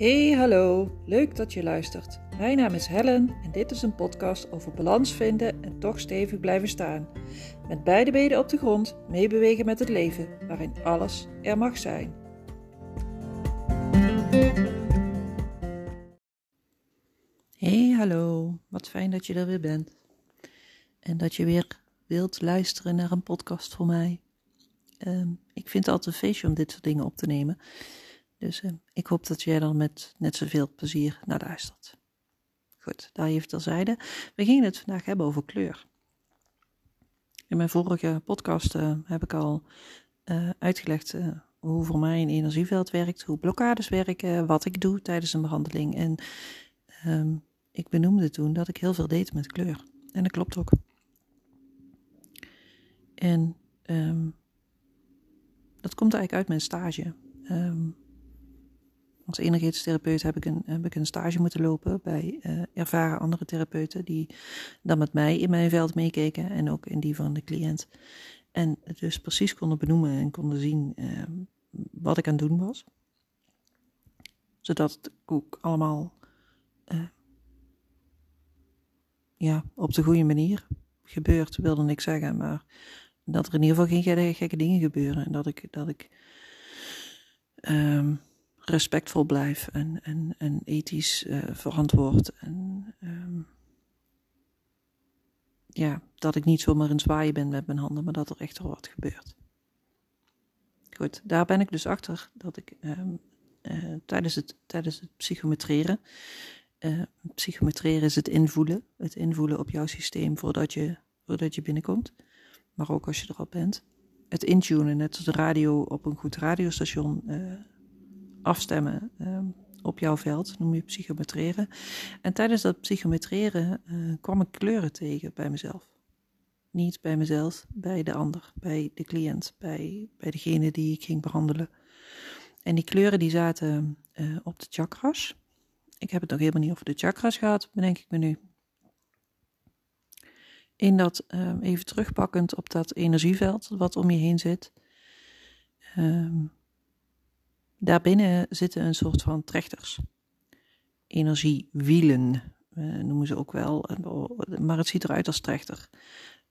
Hey, hallo. Leuk dat je luistert. Mijn naam is Helen en dit is een podcast over balans vinden en toch stevig blijven staan. Met beide benen op de grond, meebewegen met het leven, waarin alles er mag zijn. Hey, hallo. Wat fijn dat je er weer bent. En dat je weer wilt luisteren naar een podcast voor mij. Ehm, ik vind het altijd een feestje om dit soort dingen op te nemen. Dus uh, ik hoop dat jij dan met net zoveel plezier naar luistert. Goed, daar even terzijde. We gingen het vandaag hebben over kleur. In mijn vorige podcast uh, heb ik al uh, uitgelegd hoe voor mij een energieveld werkt, hoe blokkades werken, wat ik doe tijdens een behandeling. En um, ik benoemde toen dat ik heel veel deed met kleur. En dat klopt ook. En um, dat komt eigenlijk uit mijn stage. Um, als energetisch therapeut heb ik, een, heb ik een stage moeten lopen bij uh, ervaren andere therapeuten die dan met mij in mijn veld meekeken en ook in die van de cliënt. En dus precies konden benoemen en konden zien uh, wat ik aan het doen was. Zodat het ook allemaal uh, ja, op de goede manier gebeurt, wilde ik zeggen. Maar dat er in ieder geval geen gekke dingen gebeuren. En dat ik, dat ik um, respectvol blijf en, en, ethisch uh, verantwoord. En um, ja, dat ik niet zomaar een zwaaien ben met mijn handen, maar dat er echt wat gebeurt. Goed, daar ben ik dus achter dat ik um, uh, tijdens, het, tijdens het psychometreren. Uh, psychometreren is het invoelen. Het invoelen op jouw systeem voordat je, voordat je binnenkomt. Maar ook als je er al bent. Het intunen, net als de radio op een goed radiostation afstemmen uh, op jouw veld, noem je psychometreren. En tijdens dat psychometreren uh, kwam ik kleuren tegen bij mezelf. Niet bij mezelf, bij de ander, bij de cliënt, bij, bij degene die ik ging behandelen. En die kleuren die zaten uh, op de chakras. Ik heb het nog helemaal niet over de chakras gehad, bedenk ik me nu. In dat, um, even terugpakkend op dat energieveld wat om je heen zit. Um, Daarbinnen zitten een soort van trechters. Energiewielen uh, noemen ze ook wel, maar het ziet eruit als trechter.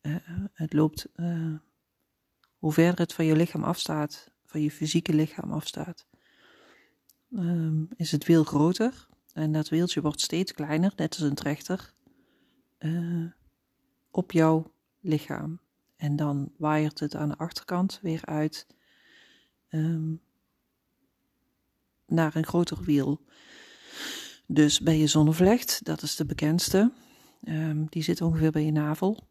Uh, het loopt, hoe verder het van je lichaam afstaat, van je fysieke lichaam afstaat, um, is het wiel groter. En dat wieltje wordt steeds kleiner, net als een trechter, op jouw lichaam. En dan waaiert het aan de achterkant weer uit. Um, naar een groter wiel. Dus bij je zonnevlecht, dat is de bekendste, um, die zit ongeveer bij je navel.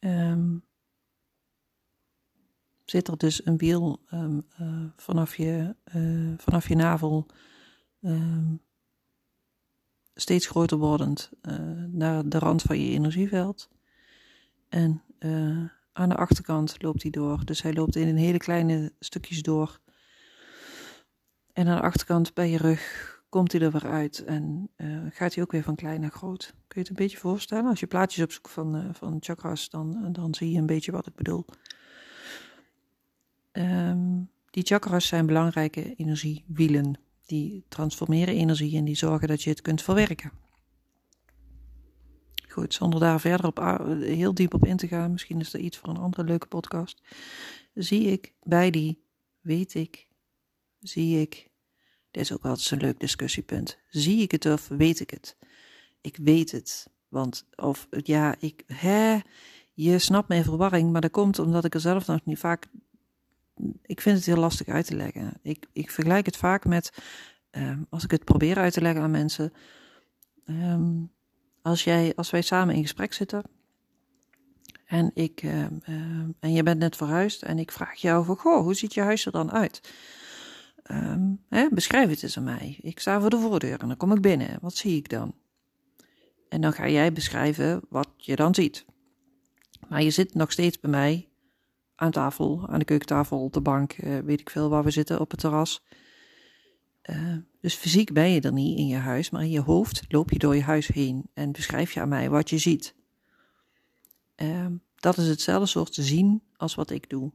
Um, zit er dus een wiel um, uh, vanaf, je, uh, vanaf je navel steeds groter wordend uh, naar de rand van je energieveld. En aan de achterkant loopt hij door. Dus hij loopt in een hele kleine stukjes door en aan de achterkant bij je rug komt hij er weer uit en uh, gaat hij ook weer van klein naar groot. Kun je het een beetje voorstellen? Als je plaatjes opzoekt van, uh, van chakras, dan, dan zie je een beetje wat ik bedoel. Um, die chakras zijn belangrijke energiewielen. Die transformeren energie en die zorgen dat je het kunt verwerken. Goed, zonder daar verder op, heel diep op in te gaan, misschien is dat iets voor een andere leuke podcast. Zie ik bij die, weet ik, zie ik. Dit is ook altijd zo'n leuk discussiepunt. Zie ik het of weet ik het? Ik weet het. Want, of ja, ik, hè, je snapt mijn verwarring, maar dat komt omdat ik er zelf nog niet vaak. Ik vind het heel lastig uit te leggen. Ik, ik vergelijk het vaak met, um, als ik het probeer uit te leggen aan mensen. Um, als, jij, als wij samen in gesprek zitten en, ik, um, en je bent net verhuisd en ik vraag jou van, goh, hoe ziet je huis er dan uit? Um, hè, beschrijf het eens aan mij. Ik sta voor de voordeur en dan kom ik binnen. Wat zie ik dan? En dan ga jij beschrijven wat je dan ziet. Maar je zit nog steeds bij mij aan tafel, aan de keukentafel, op de bank, uh, weet ik veel waar we zitten, op het terras. Uh, dus fysiek ben je er niet in je huis, maar in je hoofd loop je door je huis heen en beschrijf je aan mij wat je ziet. Uh, dat is hetzelfde soort te zien als wat ik doe.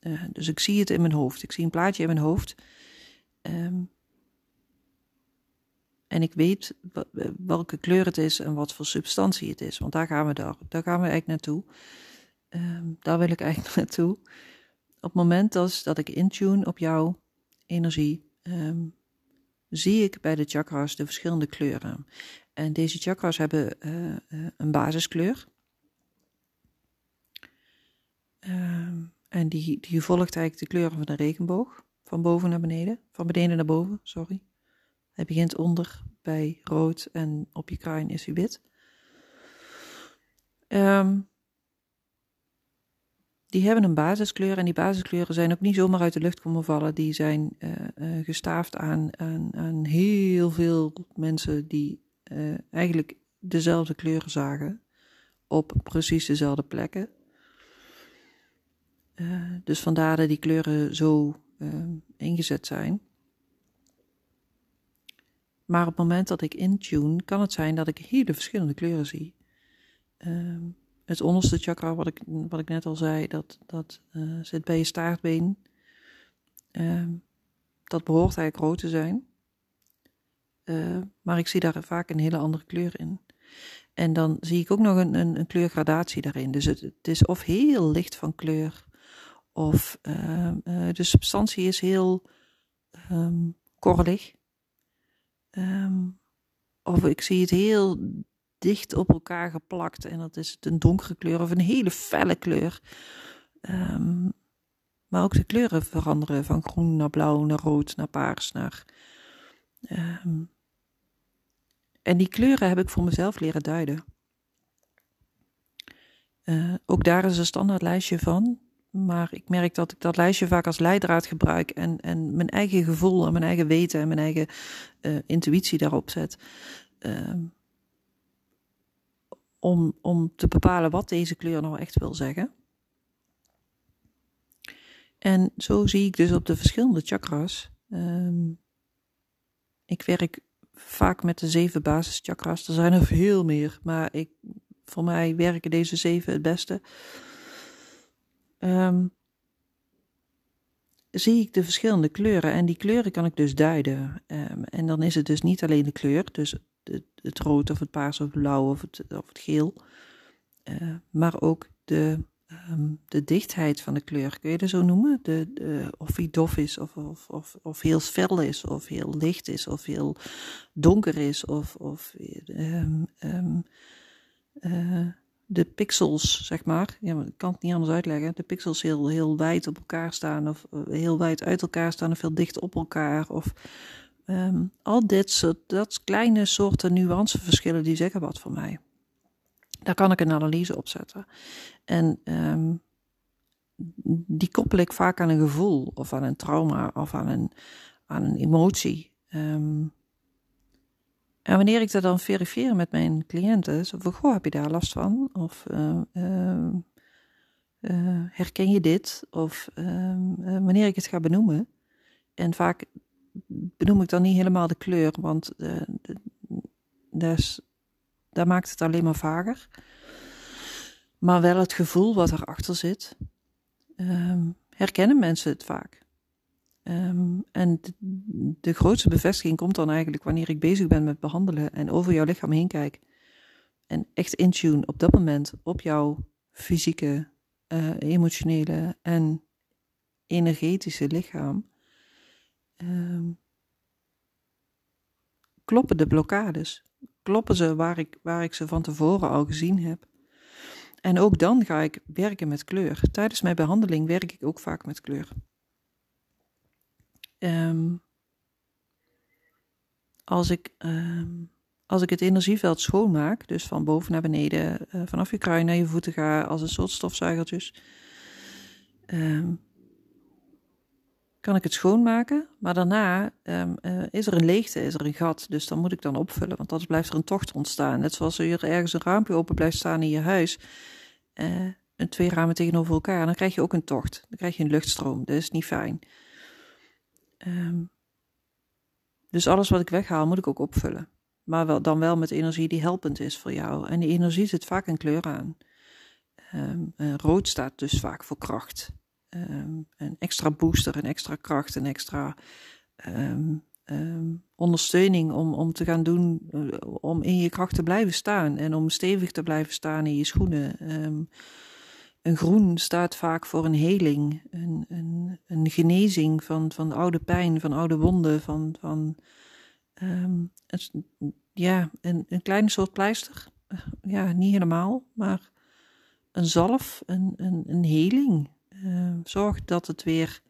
Uh, dus ik zie het in mijn hoofd. Ik zie een plaatje in mijn hoofd. Um, en ik weet welke kleur het is en wat voor substantie het is. Want daar gaan we, daar, daar gaan we eigenlijk naartoe. Um, daar wil ik eigenlijk naartoe. Op het moment dat, ik intune op jouw energie, um, zie ik bij de chakras de verschillende kleuren. En deze chakras hebben uh, uh, een basiskleur. En die, die volgt eigenlijk de kleuren van de regenboog. Van boven naar beneden. Van beneden naar boven, sorry. Hij begint onder bij rood en op je kruin is hij wit. Um, die hebben een basiskleur en die basiskleuren zijn ook niet zomaar uit de lucht komen vallen. Die zijn uh, uh, gestaafd aan, aan, heel veel mensen die uh, eigenlijk dezelfde kleuren zagen op precies dezelfde plekken. dus vandaar dat die kleuren zo ingezet zijn. Maar op het moment dat ik intune, kan het zijn dat ik hele verschillende kleuren zie. Uh, het onderste chakra, wat ik, wat ik net al zei, dat, dat uh, zit bij je staartbeen. Uh, dat behoort eigenlijk rood te zijn. Uh, maar ik zie daar vaak een hele andere kleur in. En dan zie ik ook nog een, een, een kleurgradatie daarin. Dus het, het, is of heel licht van kleur, of de substantie is heel um, korrelig. Um, of ik zie het heel dicht op elkaar geplakt en dat is het een donkere kleur of een hele felle kleur. Maar ook de kleuren veranderen van groen naar blauw, naar rood, naar paars, naar. En die kleuren heb ik voor mezelf leren duiden. Uh, ook daar is een standaard lijstje van. Maar ik merk dat ik dat lijstje vaak als leidraad gebruik en, en mijn eigen gevoel en mijn eigen weten en mijn eigen uh, intuïtie daarop zet. Uh, om, om te bepalen wat deze kleur nou echt wil zeggen. En zo zie ik dus op de verschillende chakras. Um, ik werk vaak met de zeven basischakras. Er zijn er veel meer, maar ik, voor mij werken deze zeven het beste. Um, zie ik de verschillende kleuren en die kleuren kan ik dus duiden. Um, en dan is het dus niet alleen de kleur, dus het, rood of het paars of het blauw of het, of het geel, uh, maar ook de, um, de dichtheid van de kleur. Kun je dat zo noemen? De, of die dof is, of, of, of, of heel fel is, of heel licht is, of heel donker is, of, of uh, de pixels, zeg maar. Ja, ik kan het niet anders uitleggen. De pixels heel, heel wijd op elkaar staan, of uh, heel wijd uit elkaar staan, of heel dicht op elkaar. Of um, al dit soort dat kleine soorten nuanceverschillen, die zeggen wat voor mij. Daar kan ik een analyse op zetten. En um, die koppel ik vaak aan een gevoel, of aan een trauma, of aan een, aan een emotie. Um, en wanneer ik dat dan verifieer met mijn cliënten, zo van, goh, heb je daar last van? Of uh, uh, uh, herken je dit? Of wanneer ik het ga benoemen, en vaak benoem ik dan niet helemaal de kleur, want dus, daar maakt het alleen maar vager. Maar wel het gevoel wat erachter zit, um, herkennen mensen het vaak. Um, en de, grootste bevestiging komt dan eigenlijk wanneer ik bezig ben met behandelen en over jouw lichaam heen kijk. En echt intune op dat moment op jouw fysieke, uh, emotionele en energetische lichaam. Um, kloppen de blokkades. Kloppen ze waar ik, waar ik ze van tevoren al gezien heb. En ook dan ga ik werken met kleur. Tijdens mijn behandeling werk ik ook vaak met kleur. Um, als, ik, um, als ik het energieveld schoonmaak, dus van boven naar beneden, uh, vanaf je kruin naar je voeten ga, als een soort stofzuigertjes, um, kan ik het schoonmaken. Maar daarna uh, is er een leegte, is er een gat. Dus dan moet ik dan opvullen, want anders blijft er een tocht ontstaan. Net zoals er ergens een raampje open blijft staan in je huis. Uh, en twee ramen tegenover elkaar, dan krijg je ook een tocht. Dan krijg je een luchtstroom. Dat is niet fijn. Um, dus alles wat ik weghaal, moet ik ook opvullen. Maar wel, dan wel met energie die helpend is voor jou. En die energie zit vaak een kleur aan. Um, rood staat dus vaak voor kracht. Een extra booster, een extra kracht, een extra ehm, ondersteuning om, om te gaan doen, eh, om in je kracht te blijven staan en om stevig te blijven staan in je schoenen. Ehm, een groen staat vaak voor een heling, een, een, een genezing van, van oude pijn, van oude wonden, van, van um, ja, een, een kleine soort pleister. Ja, niet helemaal, maar een zalf, een, een, een heling. Uh, zorg dat het weer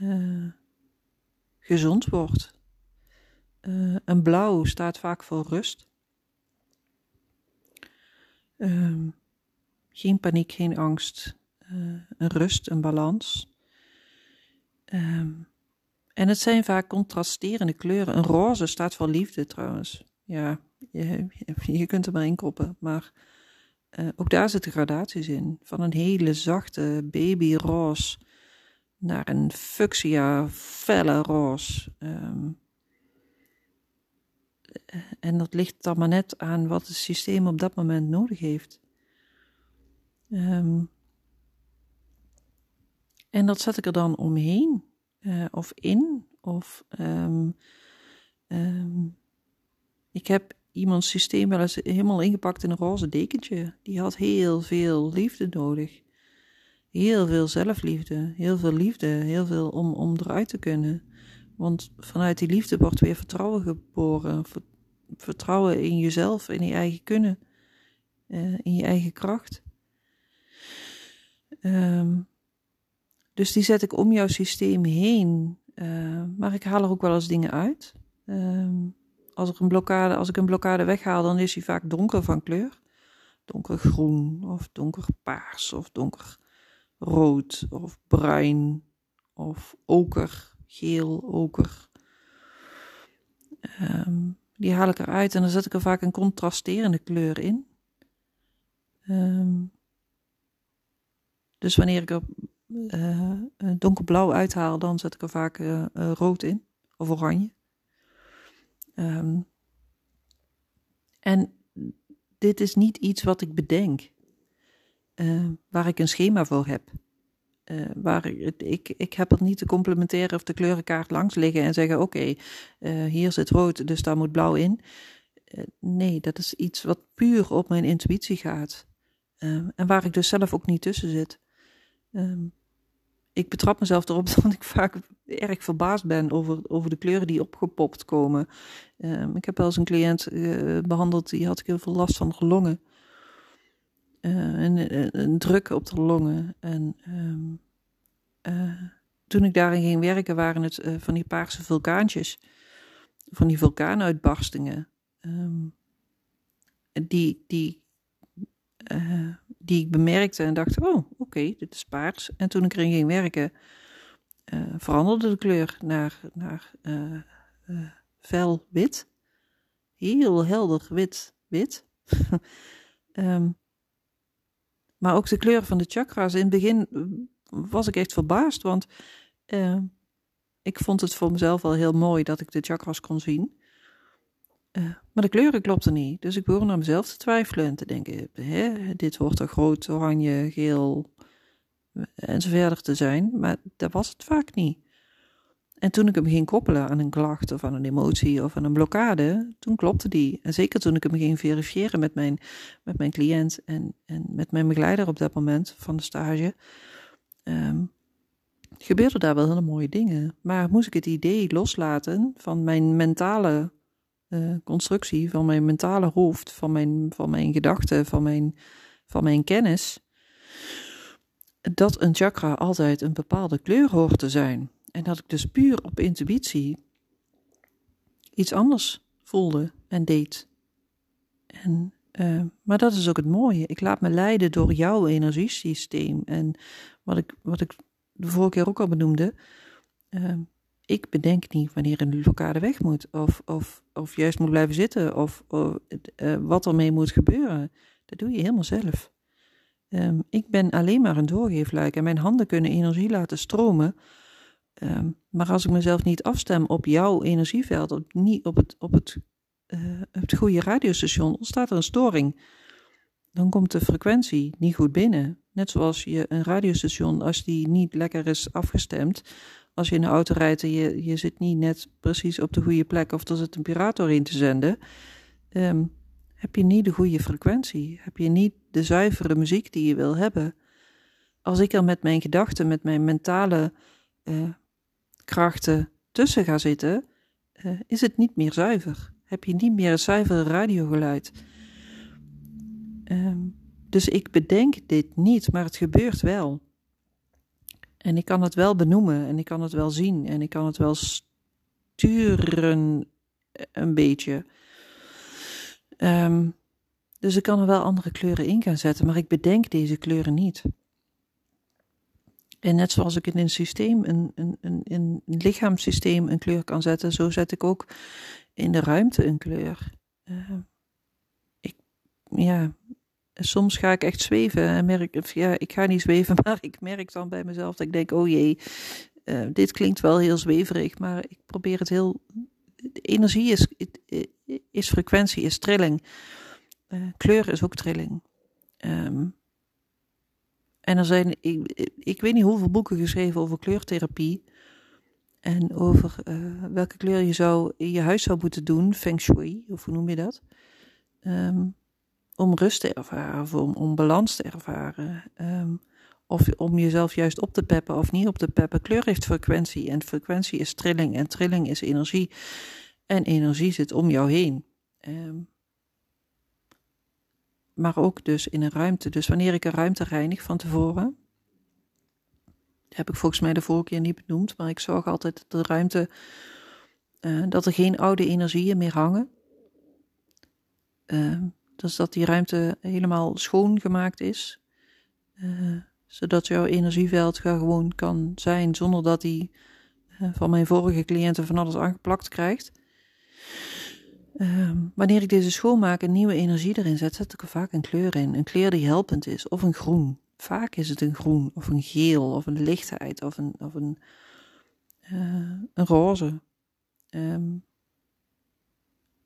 uh, gezond wordt. Een blauw staat vaak voor rust. Um, geen paniek, geen angst. een rust, een balans. Um, en het zijn vaak contrasterende kleuren. Een roze staat voor liefde trouwens. Ja, je, je kunt er maar in koppen. Maar uh, ook daar zitten gradaties in. Van een hele zachte babyroze naar een fuchsia felle roze. Um, en dat ligt dan maar net aan wat het systeem op dat moment nodig heeft. Um, en dat zet ik er dan omheen uh, of in. Of um, um, ik heb iemands systeem wel eens helemaal ingepakt in een roze dekentje. Die had heel veel liefde nodig. Heel veel zelfliefde, heel veel liefde, heel veel om, om eruit te kunnen. Want vanuit die liefde wordt weer vertrouwen geboren. Vertrouwen in jezelf, in je eigen kunnen, uh, in je eigen kracht. Um, dus die zet ik om jouw systeem heen. Uh, maar ik haal er ook wel eens dingen uit. Uh, als, er een blokkade, als ik een blokkade weghaal, dan is hij vaak donker van kleur. Donkergroen of donkerpaars of donkerrood of bruin of oker, geel, oker. Die haal ik eruit en dan zet ik er vaak een contrasterende kleur in. Dus wanneer ik er uh, donkerblauw uithaal, dan zet ik er vaak uh, rood in of oranje. Um, en dit is niet iets wat ik bedenk, waar ik een schema voor heb. waar ik, ik, ik heb er niet de complementaire of de kleurenkaart langs liggen en zeggen: Oké, hier zit rood, dus daar moet blauw in. nee, dat is iets wat puur op mijn intuïtie gaat. Ehm, en waar ik dus zelf ook niet tussen zit. Um, ik betrap mezelf erop dat ik vaak erg verbaasd ben over, over de kleuren die opgepopt komen. Um, ik heb wel eens een cliënt uh, behandeld, die had heel veel last van longen. Uh, en, een druk op de longen. En um, toen ik daarin ging werken, waren het van die paarse vulkaantjes. Van die vulkaanuitbarstingen. Die, die die ik bemerkte en dacht, oh, oké, dit is paars. En toen ik erin ging werken, uh, veranderde de kleur naar, naar uh, fel wit. Heel helder wit, wit. um, maar ook de kleur van de chakra's. In het begin was ik echt verbaasd, want ik vond het voor mezelf wel heel mooi dat ik de chakras kon zien. Uh, maar de kleuren klopten niet. Dus ik begon naar mezelf te twijfelen en te denken: hè, dit wordt er groot, oranje, geel en zo te zijn. Maar dat was het vaak niet. En toen ik hem ging koppelen aan een klacht of aan een emotie of aan een blokkade, toen klopte die. En zeker toen ik hem ging verifiëren met mijn, met mijn cliënt en, en met mijn begeleider op dat moment van de stage, um, gebeurden daar wel hele mooie dingen. Maar moest ik het idee loslaten van mijn mentale uh, constructie van mijn mentale hoofd, van mijn, van mijn gedachten, van mijn, van mijn kennis, dat een chakra altijd een bepaalde kleur hoort te zijn. En dat ik dus puur op intuïtie iets anders voelde en deed. En, uh, maar dat is ook het mooie. Ik laat me leiden door jouw energiesysteem. En wat ik, wat ik de vorige keer ook al benoemde. Uh, ik bedenk niet wanneer een blokkade weg moet, of, of, of juist moet blijven zitten, of, of uh, wat ermee moet gebeuren. Dat doe je helemaal zelf. Um, ik ben alleen maar een doorgeefluik en mijn handen kunnen energie laten stromen. Um, maar als ik mezelf niet afstem op jouw energieveld, op, niet op, het, op het, uh, het goede radiostation, ontstaat er een storing. Dan komt de frequentie niet goed binnen. Net zoals je een radiostation, als die niet lekker is afgestemd, als je in de auto rijdt en je, je zit niet net precies op de goede plek of er zit een piraat doorheen te zenden, ehm, heb je niet de goede frequentie. Heb je niet de zuivere muziek die je wil hebben. Als ik er met mijn gedachten, met mijn mentale uh, krachten tussen ga zitten, uh, is het niet meer zuiver. Heb je niet meer een zuivere radiogeluid. Um, dus ik bedenk dit niet, maar het gebeurt wel. En ik kan het wel benoemen en ik kan het wel zien en ik kan het wel sturen een beetje. Um, dus ik kan er wel andere kleuren in gaan zetten, maar ik bedenk deze kleuren niet. En net zoals ik in een systeem, een, een, een, een lichaamssysteem een kleur kan zetten, zo zet ik ook in de ruimte een kleur. Uh, ik, ja, soms ga ik echt zweven en merk, ja, ik ga niet zweven, maar ik merk dan bij mezelf dat ik denk, oh jee, uh, dit klinkt wel heel zweverig, maar ik probeer het heel, energie is, is frequentie, is trilling. Uh, kleur is ook trilling. Um, en er zijn, ik, ik weet niet hoeveel boeken geschreven over kleurtherapie. En over welke kleur je zou in je huis zou moeten doen, feng shui, of hoe noem je dat? Um, om rust te ervaren of om, om balans te ervaren. Um, of om jezelf juist op te peppen of niet op te peppen. Kleur heeft frequentie en frequentie is trilling en trilling is energie. En energie zit om jou heen. Um, maar ook dus in een ruimte. Dus wanneer ik een ruimte reinig van tevoren, heb ik volgens mij de vorige keer niet benoemd, maar ik zorg altijd dat de ruimte, uh, dat er geen oude energieën meer hangen. Uh, dus dat die ruimte helemaal schoongemaakt is. Uh, zodat jouw energieveld gewoon kan zijn zonder dat die uh, van mijn vorige cliënten van alles aangeplakt krijgt. Uh, wanneer ik deze schoonmaak en nieuwe energie erin zet, zet ik er vaak een kleur in. Een kleur die helpend is, of een groen. Vaak is het een groen, of een geel, of een lichtheid, of een, of een, uh, een roze. Um,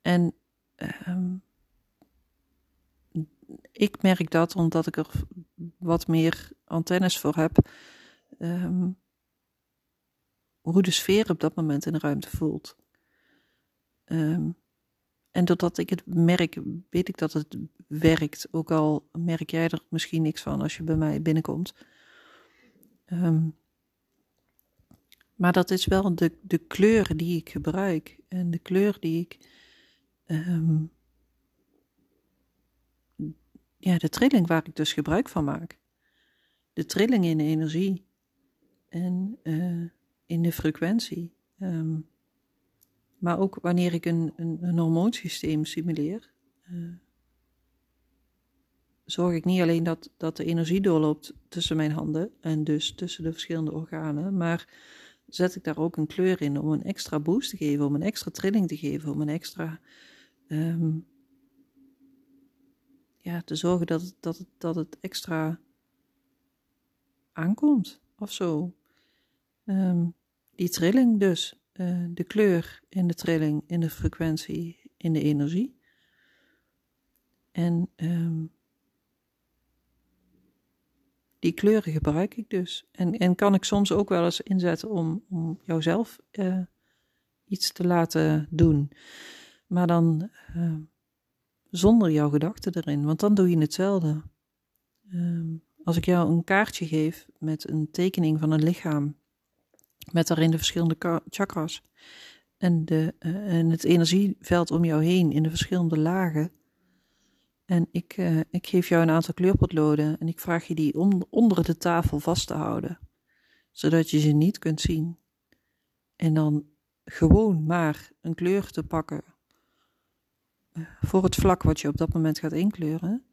en um, ik merk dat omdat ik er wat meer antennes voor heb, um, hoe de sfeer op dat moment in de ruimte voelt. Um, en doordat ik het merk, weet ik dat het werkt. Ook al merk jij er misschien niks van als je bij mij binnenkomt. Um, maar dat is wel de, de kleur die ik gebruik. En de kleur die ik ja, de trilling waar ik dus gebruik van maak. De trilling in de energie en uh, in de frequentie. Um, maar ook wanneer ik een, een, een hormoonsysteem simuleer, uh, zorg ik niet alleen dat, dat de energie doorloopt tussen mijn handen en dus tussen de verschillende organen, maar zet ik daar ook een kleur in om een extra boost te geven, om een extra trilling te geven, om een extra um, ja, te zorgen dat, dat, het, dat het extra aankomt of zo. Um, die trilling dus, uh, de kleur in de trilling, in de frequentie, in de energie. En um, die kleuren gebruik ik dus. En, en kan ik soms ook wel eens inzetten om, om jouzelf uh, iets te laten doen. Maar dan uh, zonder jouw gedachten erin, want dan doe je hetzelfde. Um, als ik jou een kaartje geef met een tekening van een lichaam, met daarin de verschillende chakras en, de, uh, en het energieveld om jou heen in de verschillende lagen. En ik, uh, ik geef jou een aantal kleurpotloden en ik vraag je die on, onder de tafel vast te houden, zodat je ze niet kunt zien. En dan gewoon maar een kleur te pakken voor het vlak wat je op dat moment gaat inkleuren,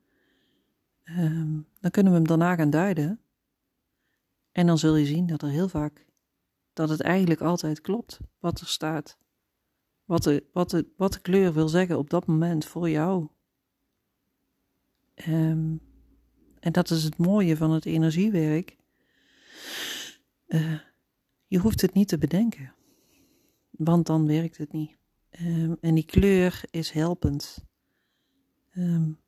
um, dan kunnen we hem daarna gaan duiden. En dan zul je zien dat er heel vaak, dat het eigenlijk altijd klopt wat er staat. Wat de, wat de, wat de kleur wil zeggen op dat moment voor jou. Um, en dat is het mooie van het energiewerk. Uh, je hoeft het niet te bedenken, want dan werkt het niet. Um, en die kleur is helpend. Um,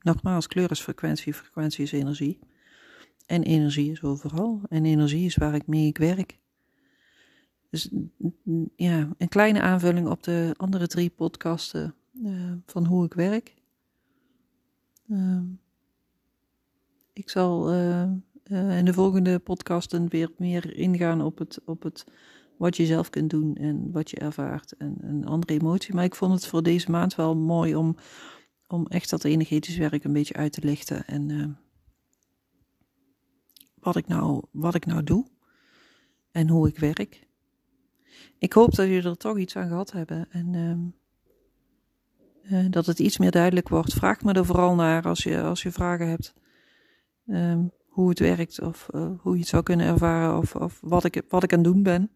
nogmaals, kleur is frequentie, frequentie is energie. En energie is overal. En energie is waar ik mee ik werk. Dus ja, een kleine aanvulling op de andere drie podcasten uh, van hoe ik werk. Uh, ik zal uh, in de volgende podcasten weer meer ingaan op het, op het wat je zelf kunt doen en wat je ervaart en een andere emotie. Maar ik vond het voor deze maand wel mooi om, om echt dat energetisch werk een beetje uit te lichten en wat, ik nou, wat ik nou doe en hoe ik werk. Ik hoop dat jullie er toch iets aan gehad hebben en uh, dat het iets meer duidelijk wordt. Vraag me er vooral naar als je, als je vragen hebt. Um, hoe het werkt of uh, hoe je het zou kunnen ervaren of, of wat, ik, wat ik aan het doen ben.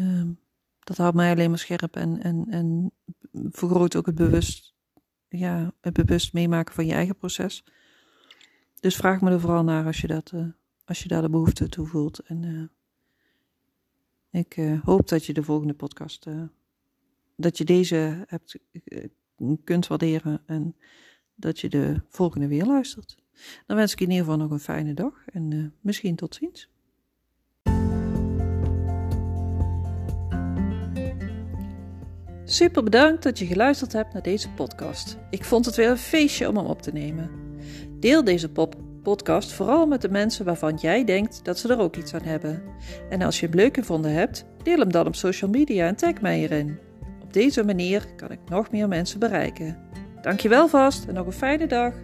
Um, dat houdt mij alleen maar scherp en, en, en vergroot ook het bewust, ja, het bewust meemaken van je eigen proces. Dus vraag me er vooral naar als je, dat, uh, als je daar de behoefte toe voelt. En ik hoop dat je de volgende podcast dat je deze hebt, eh, kunt waarderen en dat je de volgende weer luistert. Dan wens ik in ieder geval nog een fijne dag en misschien tot ziens. Super bedankt dat je geluisterd hebt naar deze podcast. Ik vond het weer een feestje om hem op te nemen. Deel deze podcast vooral met de mensen waarvan jij denkt dat ze er ook iets aan hebben. En als je hem leuk gevonden hebt, deel hem dan op social media en tag mij erin. Op deze manier kan ik nog meer mensen bereiken. Dankjewel vast en nog een fijne dag.